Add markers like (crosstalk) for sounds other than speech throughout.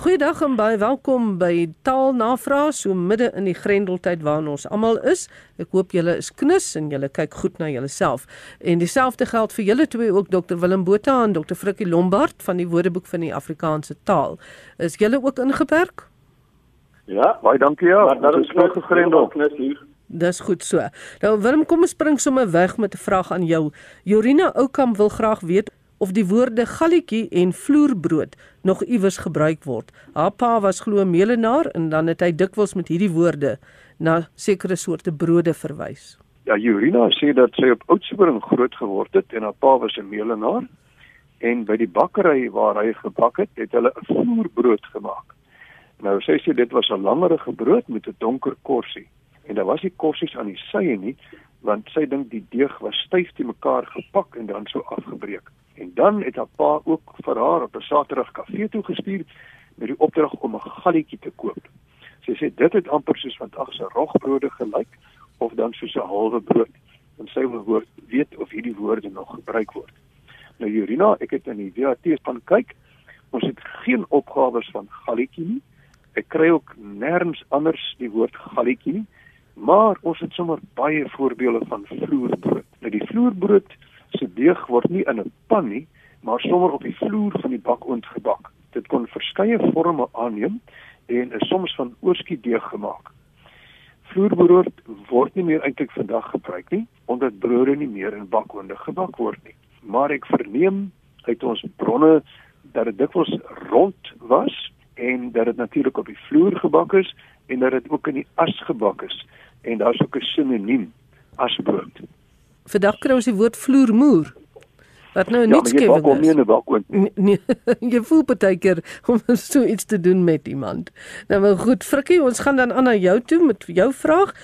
Goeiedag en baie welkom by Taalnavraag so midde in die grendeltyd waarin ons almal is. Ek hoop julle is knus en julle kyk goed na julleself. En dieselfde geld vir julle twee ook Dr Willem Botha en Dr Frikkie Lombard van die Woordeboek van die Afrikaanse taal. Is julle ook ingeperk? Ja, baie dankie ja. Maar daar is nog gegrendel knus hier. Dis goed so. Nou Willem, kom ons spring sommer weg met 'n vraag aan jou. Jorina Oukamp wil graag weet of die woorde galletjie en vloerbrood nog iewers gebruik word. Haar pa was glo melenaar en dan het hy dikwels met hierdie woorde na sekere soorte brode verwys. Ja, Jurina sê dat sy op Oudtshoorn groot geword het en haar pa was 'n melenaar en by die bakkery waar hy gebak het, het hulle 'n vloerbrood gemaak. Nou sy sê dit was 'n langerige brood met 'n donker korsie en daar was nie korsies aan die sye nie want sy dink die deeg was styf te mekaar gepak en dan so afgebreek. En dan het haar pa ook vir haar op 'n Saterdag kafee toe gestuur met die opdrag om 'n galletjie te koop. Sy sê dit het amper soos wat ag se rogbrode gelyk of dan soos 'n halwe brood. En sy wil hoor weet of hierdie woorde nog gebruik word. Nou Jurina, ek het in die WAT van kyk. Ons het geen opgawes van galletjie nie. Ek kry ook nêrens anders die woord galletjie nie. Maar ons het sommer baie voorbeelde van vloerbrood. Nou die vloerbrood se deeg word nie in 'n pan nie, maar sommer op die vloer van die bakoond gebak. Dit kon verskeie vorme aanneem en is soms van oorskiet deeg gemaak. Vloerbrood word nie meer eintlik vandag gebruik nie, omdat brode nie meer in bakoonde gebak word nie. Maar ek verneem uit ons bronne dat dit dikwels rond was en dat dit natuurlik op die vloer gebak is en dat dit ook in die as gebak is en daar's ook 'n sinoniem asbrood. Vandag kry ons die woord vloermoer. Wat nou nie skewig is. Ja, maar nee, nee, jy voel baie keer om (laughs) so iets te doen met iemand. Nou maar goed, Frikkie, ons gaan dan aan na jou toe met jou vraag.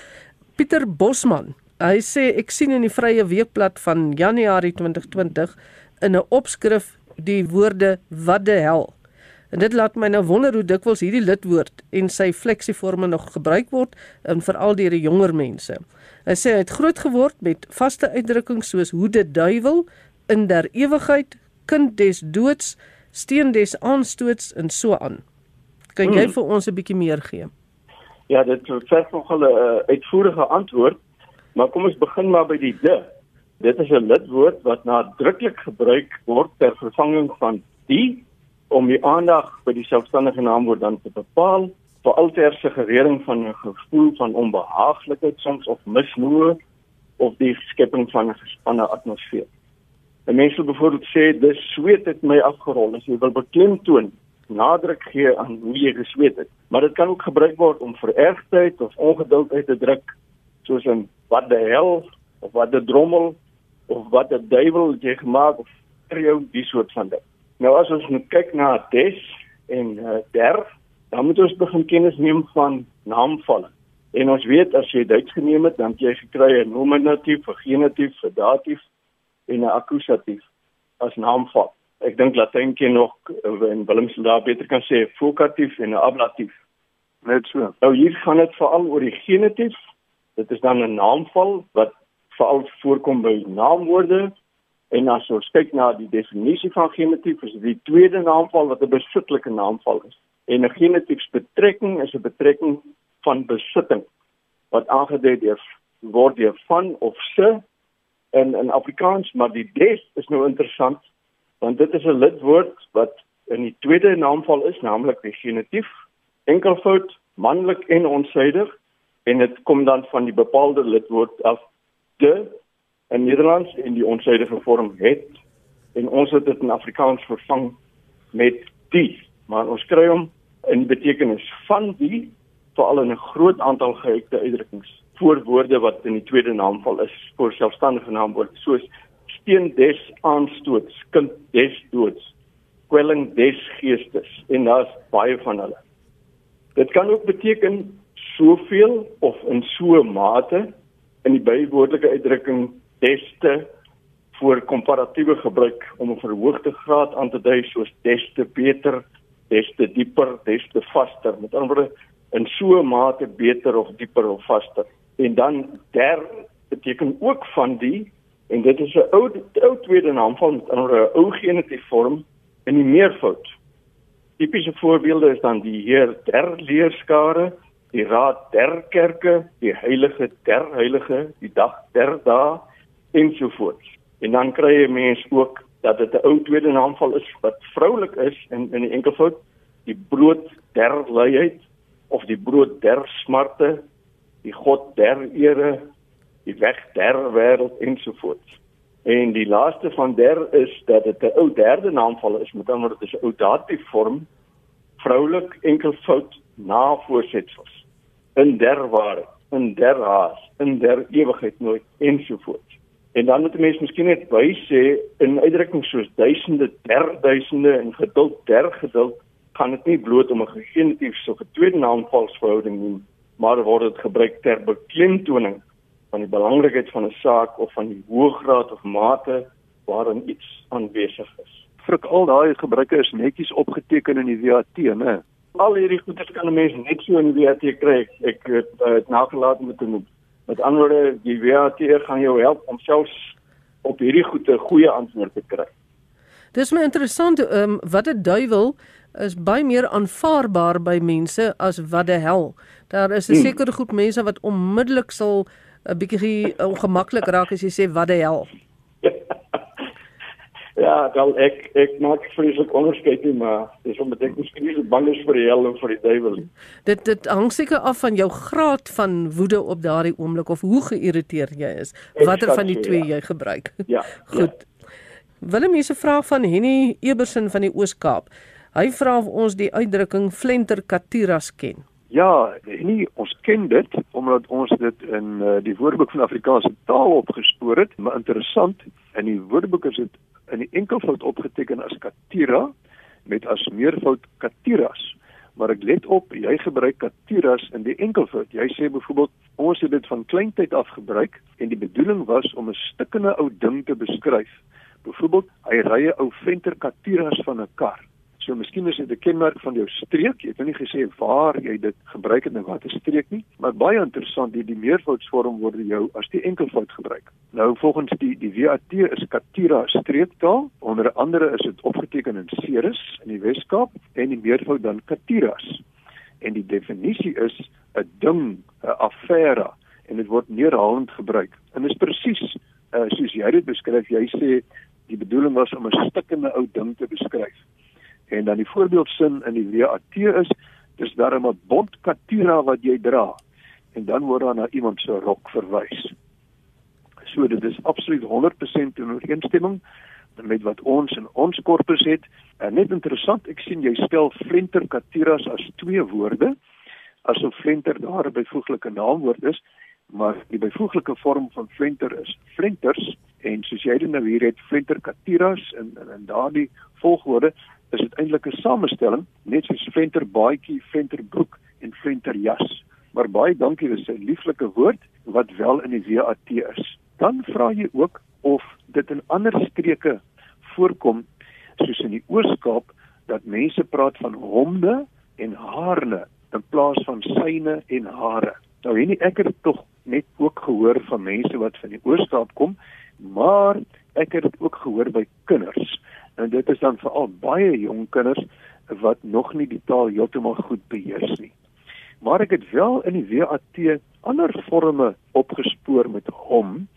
Pieter Bosman. Hy sê ek sien in die Vrye Weekblad van Januarie 2020 in 'n opskrif die woorde wat die hel. En dit laat my nou wonder hoe dikwels hierdie lidwoord en sy fleksieforme nog gebruik word en veral deur die jonger mense. Hy sê hy het groot geword met vaste uitdrukkings soos hoe dit duiwel in der ewigheid, kind des doods, steen des aanstoots en so aan. Kan jy hmm. vir ons 'n bietjie meer gee? Ja, dit verg nog 'n uh, uitvoerige antwoord, maar kom ons begin maar by die de. Dit is 'n lidwoord wat nadruklik gebruik word ter vervanging van die om die aandag by die selfstandige naamwoord dan te bepaal veral ter suggerering van 'n gevoel van onbehaaglikheid soms of misnoë of die skepping van 'n gespanne atmosfeer. 'n Mens wil byvoorbeeld sê dis sweet het my afgerol. As jy wil beklemtoon nadruk gee aan hoe jy gesweet het. Maar dit kan ook gebruik word om verergtheid of ongeduld uit te druk soos in wat die hel of wat die drommel of wat die duiwel jy gemaak of vir jou die soort van ding Nou as ons moet kyk na des en uh, der, dan moet ons begin kennis neem van naamvalle. En ons weet as jy Duits geneem het, dan jy gekry 'n nominatief, 'n genitief, 'n datief en 'n akkusatief as naamval. Ek dink Latyn ken nog eh, en Willem sal daar beter kan sê vocatief en 'n ablatief. Net so. Nou hier gaan dit veral oor die genitief. Dit is dan 'n naamval wat veral voorkom by naamwoorde En as ons kyk na die definisie van genitief, is dit die tweede naamval wat 'n besittelike naamval is. En 'n genitiefsbetrekking is 'n betrekking van besitting wat aangedui deur word deur van of se in in Afrikaans, maar die des is nou interessant want dit is 'n lidwoord wat in die tweede naamval is, naamlik die genitief, enkelvoud, manlik en onsuidig en dit kom dan van die bepaalde lidwoord af de in Nederlands en die onsuidige vorm het. En ons het dit in Afrikaans vervang met die maar ons kry hom in die betekenis van die veral in 'n groot aantal gehekte uitdrukkings. Voor woorde wat in die tweede naamval is voor selfstandige naamwoord soos steen des aanstoots kind des doods kwelling des geestes en daar's baie van hulle. Dit kan ook beteken soveel of in so mate in die bywoordelike uitdrukking deste voor komparatiewe gebruik om 'n verhoogde graad aan te dui soos deste beter, deste dieper, deste vaster. Met ander woorde in so 'n mate beter of dieper of vaster. En dan der beteken ook van die en dit is 'n ou ou tweede naam van 'n ou genitief vorm in die meervoud. Tipiese voorbeelde is dan die Heer der leerskare, die Raad der kerke, die Heilige der heilige, die Dag der dae ensovoorts. En dan kry jy mens ook dat dit 'n ou tweede naamval is wat vroulik is en in die enkelvoud die brood der luiheid of die brood der smarte, die God der ere, die weg der wêreld ensovoorts. En die laaste van der is dat dit 'n ou derde naamval is, met ander woorde dit is 'n ou datief vorm vroulik enkelvoud na voorsetsels. In der ware, in der haas, in der ewigheid nooit ensovoorts. En dan moet mense miskien net by sê in uitdrukkings soos duisende, der duisende en geduld der geduld kan dit nie bloot om 'n gegenitief so 'n tweede naamvalsverhouding nie, maar word dit gebruik ter beklemtoning van die belangrikheid van 'n saak of van die hoë graad of mate waarin iets aanwesig is. Frik al daai gebruike is netjies opgeteken in die WAT, né? Al hierdie goeders kan 'n mens net so in die WAT kry. Ek het, uh, het nagelaat met 'n met anderwoorde die WAT gaan jou help om selfs op hierdie goeie goeie antwoorde te kry. Dis my interessant, ehm um, wat 'n duiwel is baie meer aanvaarbaar by mense as wat 'n hel. Daar is 'n hmm. sekere groep mense wat onmiddellik sal 'n bietjie ongemaklik raak as jy sê wat 'n hel. Ja, wel ek ek maak vreeslik onderskeid nie, maar dis omdat ek miskien nie so bang is vir die hel of vir die duiwel nie. Dit dit hang seker af van jou graad van woede op daardie oomblik of hoe geïrriteerd jy is. Watter van die twee ja. jy gebruik. (laughs) Ja. (laughs) Goed. Ja. Willem hier se vraag van Henny Ebersen van die Oos-Kaap. Hy vra of ons die uitdrukking flenter katiras ken. Ja, nie ons ken dit omdat ons dit in uh, die Woordeboek van Afrikaanse taal opgespoor het, maar interessant, in die Woordeboek is dit in die enkelvoud opgeteken as katira met as meervoud katiras. Maar ek let op, jy gebruik katiras in die enkelvoud. Jy sê byvoorbeeld ons het dit van kleintyd af gebruik en die bedoeling was om 'n stukkende ou ding te beskryf. Byvoorbeeld, hy ry 'n ou venter katiras van 'n kar. So miskien is dit 'n kenmerk van jou streek. Jy het nou nie gesê waar jy dit gebruik het en watter streek nie, maar baie interessant, die, die meervoudsvorm word jou as die enkelvoud gebruik. Nou volgens die die WAT is Katira streektaal, onder andere is dit opgeteken in Ceres in die Wes-Kaap en die meervoud dan Katiras. En die definisie is 'n ding, 'n affære en dit word neerhalend gebruik. En dit is presies uh, soos jy dit beskryf. Jy sê die bedoeling was om 'n stukkende ou ding te beskryf. En dan die voorbeeldsin in die WAT is dis darem 'n bont katira wat jy dra en dan word daar na iemand se rok verwys. So dit is absoluut 100% in ooreenstemming met wat ons in ons korpus het. En net interessant, ek sien jy spel flenter katiras as twee woorde asof flenter daar 'n byvoeglike naamwoord is, maar die byvoeglike vorm van flenter is flenters en soos jy dit nou hier het flenter katiras en in, in daardie volgorde is dit eintlik 'n samestelling net soos venter baadjie, venter broek en venter jas. Maar baie dankie, dis 'n lieflike woord wat wel in die WAT is. Dan vra jy ook of dit in ander streke voorkom soos in die Oos-Kaap dat mense praat van homde en haarne in plaas van syne en hare. Nou hierdie ek het tog net ook gehoor van mense wat van die Oos-Kaap kom, maar ek het dit ook gehoor by kinders en dit is dan veral baie jong kinders wat nog nie die taal heeltemal goed beheers nie. Maar ek het wel in die WAT ander forme opgespoor met hom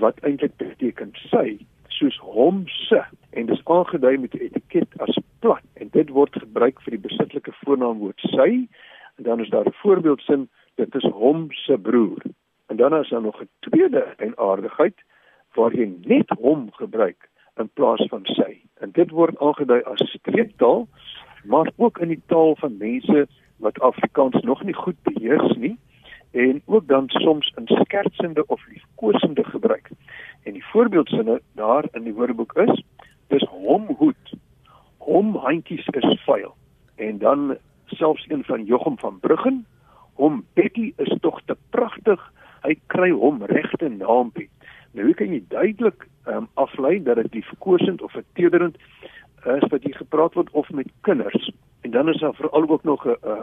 wat eintlik beteken sy soos hom se en dis aangedui met 'n etiket as plat en dit word gebruik vir die besittelike voornaamwoord sy en dan is daar 'n voorbeeldsin dit is hom se broer en dan is daar nog 'n tweede en aardigheid waar jy net hom gebruik in plaas van sy. En dit word aangedui as streektaal, maar ook in die taal van mense wat Afrikaans nog nie goed beheers nie en ook dan soms in skertsende of liefkosende gebruik. En die voorbeeldsinne daar in die Woordeboek is: dis hom hoed, hom handjies is vuil. En dan selfs een van Jochum van Bruggen, hom Betty is tog te pragtig, hy kry hom regte naampie. Nou hoe kan jy duidelik um, aflei dat dit die verkosend of vertederend is wat hier gepraat word of met kinders. En dan is daar veral ook nog 'n uh,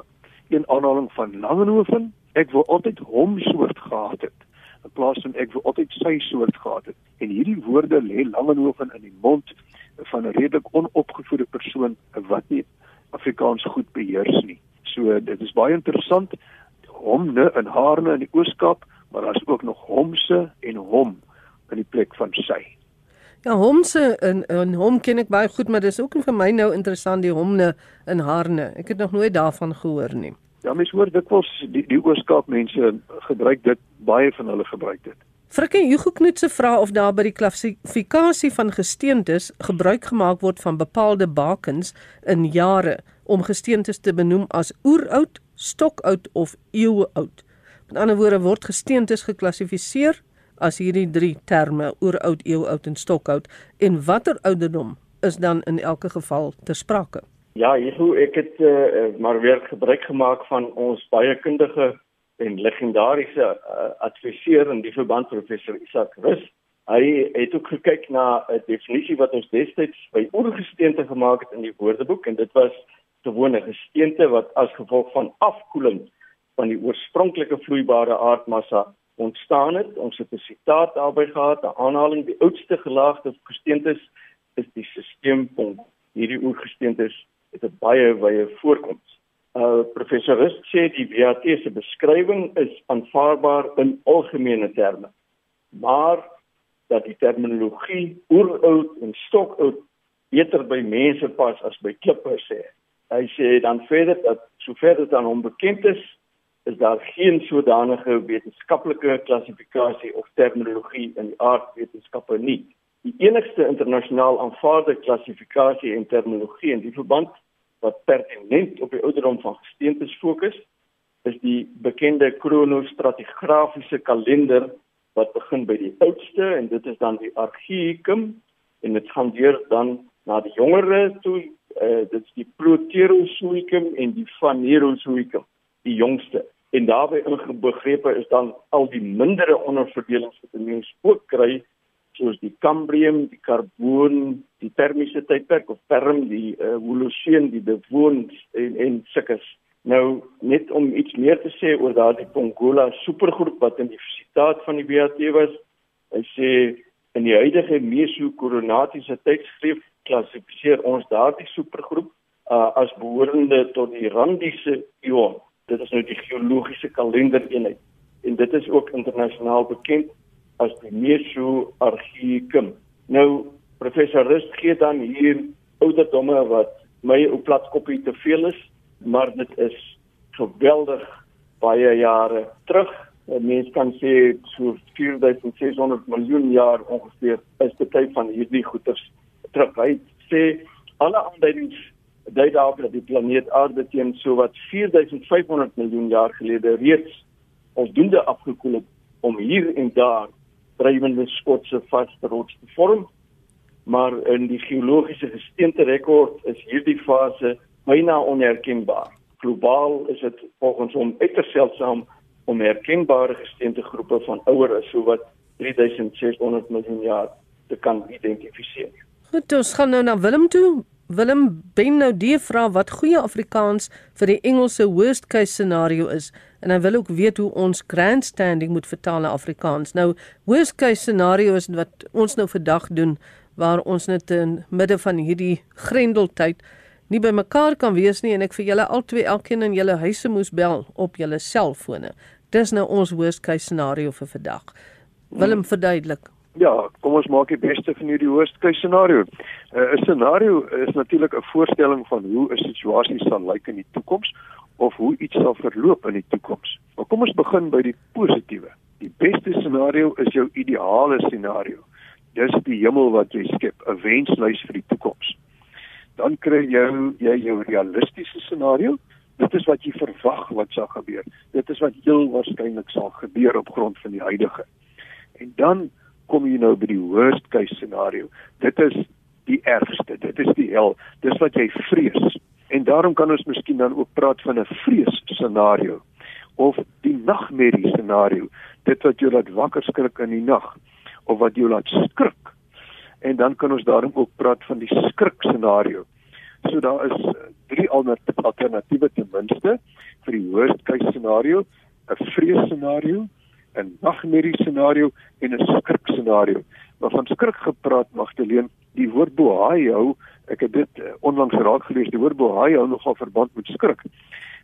een aanhaling van Langehoven. Ek wil altyd hom soort gehad het in plaas van ek wil altyd sy soort gehad het. En hierdie woorde lê Langehoven in die mond van 'n redelik onopgevoede persoon wat nie Afrikaans goed beheers nie. So dit is baie interessant. Homne en haarne in die Ooskaap, maar daar's ook nog homse en hom in die plek van sy. Ja, homse en en hom ken ek baie goed, maar dis ook vir my nou interessant die homne en haarne. Ek het nog nooit daarvan gehoor nie. Ja, mens hoor dikwels die die Ooskaap mense gebruik dit, baie van hulle gebruik dit. Frikkie Hugo Knoetse vra of daar by die klassifikasie van gesteentes gebruik gemaak word van bepaalde bakens in jare om gesteentes te benoem as oeroud, stokoud of eeuoud. Met ander woorde word gesteentes geklassifiseer as hierdie drie terme oeroud, eeuoud en stokoud en watter ouderdom is dan in elke geval ter sprake? Ja, hierso ek het uh, maar weer gebruik gemaak van ons baie kundige en legendariese uh, adviseur in die verband professor Isak Rus. Hy het ook gekyk na 'n definisie wat ons destyds by oorgesteente gemaak het in die woordeboek en dit was gewone gesteente wat as gevolg van afkoeling van die oorspronklike vloeibare aardmassa ontstaan het. Ons het 'n sitaat daarby gehad, 'n aanhaling die oudste gelaagde gesteentes is die sisteemponk. Hierdie oorgesteentes het 'n baie wye voorkoms. Uh professor Rust sê die BAT se beskrywing is aanvaarbaar in algemene terme. Maar dat die terminologie oeroud en stokoud beter by mense pas as by klippe sê. Hy sê dan verder dat sover dit aan hom bekend is, is daar geen sodanige wetenskaplike klassifikasie of terminologie in die aardwetenskappe nie. Die enigste internasionaal aanvaarde klassifikasie en terminologie in die verband wat pertinent op die ouderdom van gesteentes fokus, is die bekende kronostratigrafiese kalender wat begin by die oudste en dit is dan die Archaeicum en dit gaan deur dan na die jongere toe, uh, dit is die Proterozoicum en die Phanerozoicum die jongste. En daarbey ingebegrepe is dan al die mindere onderverdelings wat 'n mens ook kry soos die Cambrium, die Karboon, die Termiese tydperk of Perm, die uh, Holocene, die Devon en en sulkes. Nou net om iets meer te sê oor daardie Pongola supergroep wat in die sitaat van die BAT was. Hy sê in die huidige Mesocoronatiese tydskrif klassifiseer ons daardie supergroep uh, as behorende tot die Randiese eon dit is nou die geologiese kalendereenheid en dit is ook internasionaal bekend as die Mesoarchaeicum. Nou professor Rust gee dan hier ouderdomme wat my op platskoppie te veel is, maar dit is geweldig baie jare terug. 'n Mens kan sê so 4600 miljoen jaar ongeveer is die tyd van hierdie goeters terug. Hy sê alle aanduidings dui daarop dat die planeet Aarde teen sowat 4500 miljoen jaar gelede reeds voldoende afgekoel het om hier en daar drywende skotse vaste rots te vorm. Maar in die geologiese gesteente rekord is hierdie fase byna onherkenbaar. Globaal is dit volgens hom uiters seldsaam om herkenbare gesteente groepe van ouer as sowat 3600 miljoen jaar te kan identifiseer. Goed, ons gaan nou na Willem toe. Willem Ben nou die vra wat goeie Afrikaans vir die Engelse worst case scenario is en hy wil ook weet hoe ons grandstanding moet vertaal na Afrikaans. Nou worst case scenario is wat ons nou vandag doen waar ons net in midde van hierdie grendeltyd nie by mekaar kan wees nie en ek vir julle albei elkeen in julle huise moes bel op julle selfone. Dis nou ons worst case scenario vir vandag. Willem verduidelik. Ja, kom ons maak die beste van hierdie case scenario. Uh, 'n Scenario is natuurlik 'n voorstelling van hoe 'n situasie sal lyk in die toekoms of hoe iets sal verloop in die toekoms. Maar kom ons begin by die positiewe. Die beste scenario is jou ideale scenario. Dis die hemel wat jy skep, 'n wenslys vir die toekoms. Dan kry jy jy jou realistiese scenario. Dit is wat jy verwag wat sal gebeur. Dit is wat heel waarskynlik sal gebeur op grond van die huidige. En dan kom jy nou by die worst case scenario. Dit is die ergste. Dit is die hel. Dis wat jy vrees. En daarom kan ons miskien dan ook praat van 'n vrees scenario of die nagmerrie scenario. Dit wat jou laat wakker skrik in die nag of wat jou laat skrik. En dan kan ons daarom ook praat van die skrik scenario. So daar is drie alternatiewe ten minste vir die worst case scenario, 'n vrees scenario, 'n nagmerrie scenario en 'n skrik scenario. Maar van skrik gepraat Magdalene, die woord bohaio Ek het dit uh, onlangs raak gelees. Die woord bohai hou nogal verband met skrik.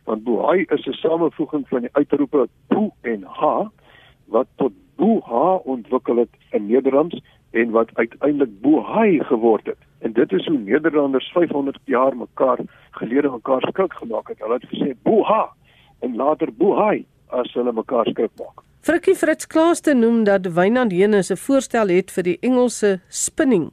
Want bohai is 'n samevoeging van die uitroepe bo en ha wat tot boha ontwikkel het in Nederlands en wat uiteindelik bohai geword het. En dit is hoe Nederlanders 500 jaar mekaar gelede mekaar skrik gemaak het. Hulle het gesê boha en later bohai as hulle mekaar skrik maak. Frikkie Fritz Klaaste noem dat Wynand Henus 'n voorstel het vir die Engelse spinning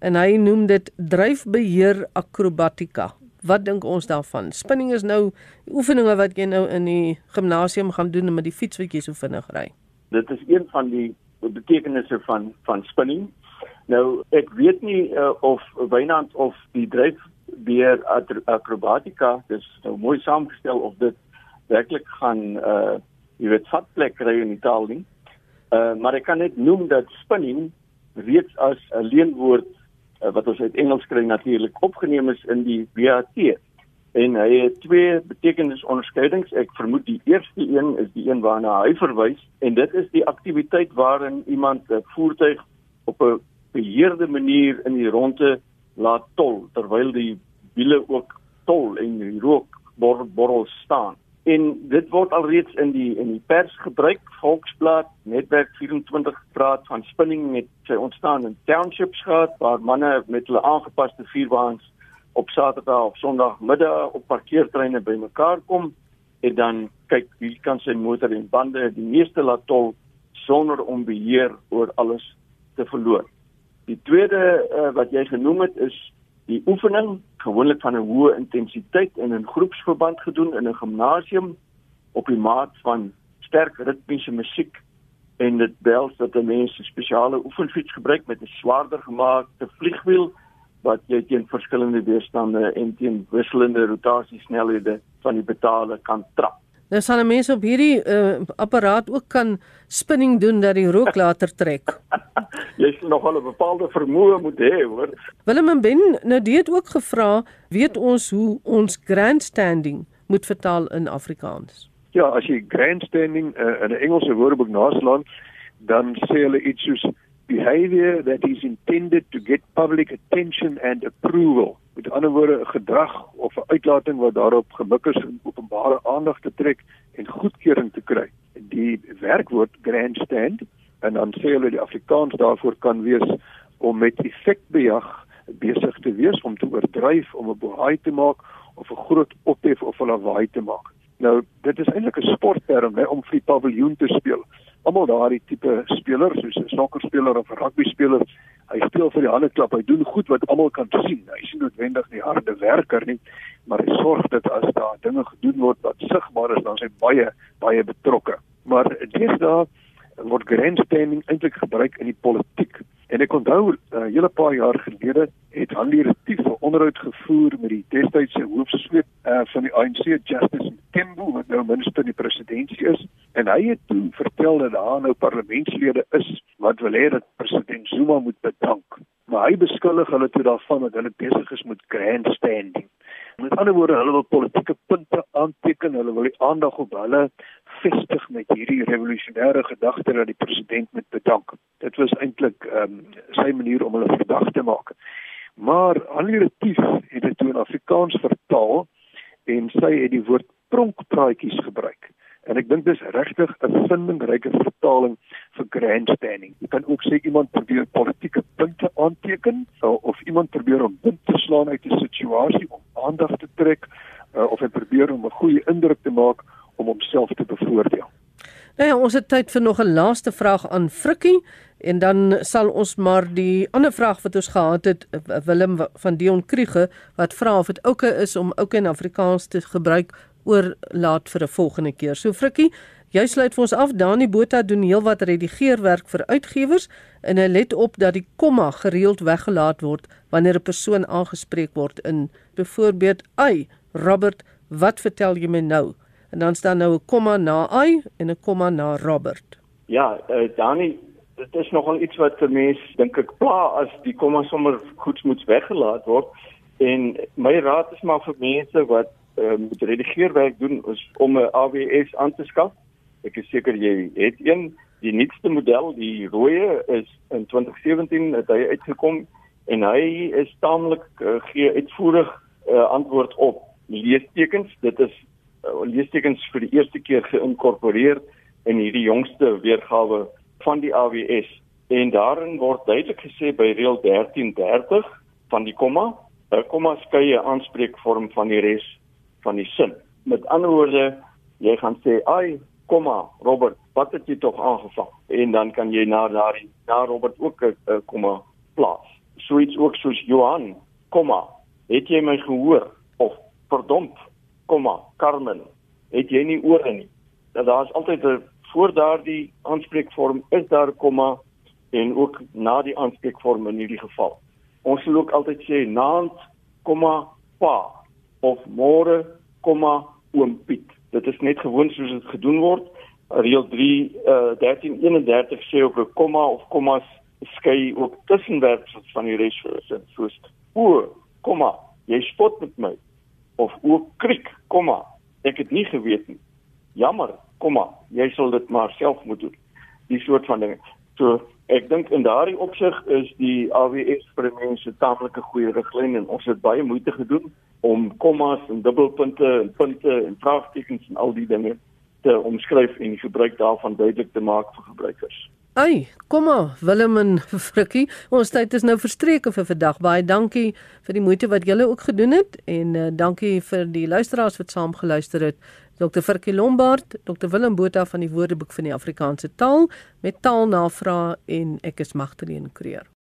en hy noem dit dryfbeheer akrobatika. Wat dink ons daarvan? Spinning is nou oefeninge wat jy nou in die gimnasium gaan doen met die fiets wat jy so vinnig ry. Dit is een van die betekenisse van van spinning. Nou ek weet nie uh, of Wynand of die dryfbeheer akrobatika dis nou mooi saamgestel of dit werklik gaan uh jy weet vatplek kry in die taal nie. Uh maar ek kan net noem dat spinning reeds as 'n leenwoord uh, wat ons uit Engels kry natuurlik opgeneem is in die WAT. En hy het twee betekenisonderskeidings. Ek vermoed die eerste een is die een waarna hy verwys en dit is die aktiwiteit waarin iemand 'n voertuig op 'n beheerde manier in die ronde laat tol terwyl die wiele ook tol en die rook borrel staan en dit word alreeds in die in die pers gebruik Volksblad netwerk 24 praat van spinning met sy ontstaan in townships gehad waar manne met hulle aangepaste vuurwaans op Saterdag of Sondagmiddag op parkeertreine bymekaar kom en dan kyk wie kan sy motor en bande die meeste laat tol sonder om beheer oor alles te verloor. Die tweede uh, wat jy genoem het is die oefening gewoonlik van 'n hoë intensiteit en in groepsverband gedoen in 'n gimnasium op die maat van sterk ritmiese musiek en dit behels dat 'n mens 'n spesiale oefenfiets gebruik met 'n swaarder gemaakte vliegwiel wat jy teen verskillende weerstande en teen wisselende rotasiesnelhede van die pedale kan trap. Nou sal 'n mens op hierdie uh, apparaat ook kan spinning doen dat die rook later trek. (laughs) Jy sal nog wel 'n bepaalde vermoë moet hê, hoor. Willem en Ben, nou dit ook gevra, weet ons hoe ons grandstanding moet vertaal in Afrikaans? Ja, as jy grandstanding uh, in 'n Engelse woordeboek naslaan, dan sê hulle iets soos behavior that is intended to get public attention and approval. Met ander woorde, 'n gedrag of 'n uitlating wat daarop gemik is om openbare aandag te trek en goedkeuring te kry. Die werkwoord grandstand en dan sê hulle die Afrikaans daarvoor kan wees om met effekbejag besig te wees om te oordryf om 'n bohaai te maak of 'n groot ophef of 'n lawaai te maak. Nou, dit is eintlik 'n sportterm hè om vir die paviljoen te speel almal daardie tipe spelers soos 'n sokkerspeler of 'n rugbyspeler hy speel vir die hande klap hy doen goed wat almal kan sien. Hy is nie noodwendig die harde werker nie maar hy sorg dat as daar dinge gedoen word wat sigbaar is dan is hy baie baie betrokke. Maar deesdae word grensstemming eintlik gebruik in die politiek. En ek onthou 'n uh, hele paar jaar gelede het Hanlie Retief 'n onderhoud gevoer met die destydse hoofsweep uh, van die ANC Justice Tembo wat nou minister in die presidentskap is en hy het toe vertel dat daar nou parlementslede is wat wil hê dat president Zuma moet bedank. Maar hy beskuldig hulle toe daarvan dat hulle besig is met grandstanding. Met ander woorde hulle wil politieke punte aanteken. Hulle wil die aandag op hulle vestig met hierdie revolusionêre gedagte dat die president moet bedank. Dit was eintlik um, sy manier om hulle verdag te maak. Maar allitief het dit toe in Afrikaans vertaal en sy het die woord pronkpraatjies gebruik. En ek dink dis regtig 'n vindingryke vertaling vir grandstanding. Jy kan ook sê iemand probeer politieke punte aanteken of iemand probeer om punt te slaan uit 'n situasie om aandag te trek uh, of hy probeer om 'n goeie indruk te maak om homself te bevoordeel. Nou ja, ons het tyd vir nog 'n laaste vraag aan Frikkie en dan sal ons maar die ander vraag wat ons gehad het Willem van Dion Kriege wat vra of dit oukei is om ook in Afrikaans te gebruik oorlaat vir 'n volgende keer. So Frikkie, jy sluit vir ons af. Dani Botha doen heelwat redigeerwerk vir uitgewers en hy let op dat die komma gereeld weggelaat word wanneer 'n persoon aangespreek word in byvoorbeeld, "Ai, Robert, wat vertel jy my nou?" En dan staan nou 'n komma na "ai" en 'n komma na "Robert." Ja, uh, Dani, dit is nogal iets wat vir mense dink ek pla as die komma sommer goed moet weggelaat word. En my raad is maar vir mense wat uh, moet redigeerwerk doen is om 'n AWS aan te skaf. Ek is seker jy het een. Die nuutste model, die rooi is in 2017 het hy uitgekom en hy is taamlik uh, gee uitvoerig uh, antwoord op leestekens. Dit is uh, leestekens vir die eerste keer geïnkorporeer in hierdie jongste weergawe van die AWS en daarin word duidelik gesê by reël 1330 van die komma, 'n komma skei 'n aanspreekvorm van die res van die sin. Met ander woorde, jy gaan sê, "Ai, komma, Robert, wat het jy tog aangevang?" En dan kan jy na daardie na Robert ook 'n komma plaas. Soets ook soos Johan, komma, het jy my gehoor of verdomp, komma, Carmen, het jy nie ore nie. Dat daar is altyd 'n voor daardie aanspreekvorm is daar komma en ook na die aanspreekvorm in hierdie geval. Ons sal ook altyd sê naand, komma, pa of môre, komma, oom Piet. Dit is net gewoon soos dit gedoen word. Reël 3 uh 1331 sê ook 'n komma of kommas skei ook tussenwerpsels van die res van sin. Soos o, komma, jy spot met my of o, kriek, komma, ek het nie geweet nie. Jammer, komma, jy sal dit maar self moet doen. Die soort van dinge. So ek dink in daardie opsig is die AWS vir mense taamlik 'n goeie riglyn en ons het baie moeite gedoen om kommas en dubbelpunte en punte en vraagtekens en al die dinge te omskryf en die gebruik daarvan duidelik te maak vir gebruikers. Ai, kom maar, Willem en (laughs) Frikkie. Ons tyd is nou verstreke vir vandag. Baie dankie vir die moeite wat julle ook gedoen het en uh, dankie vir die luisteraars wat saam geluister het. Dr. Frikkie Lombard, Dr. Willem Botha van die Woordeboek van die Afrikaanse taal met taalnavrae en ek is Magdalene Creer.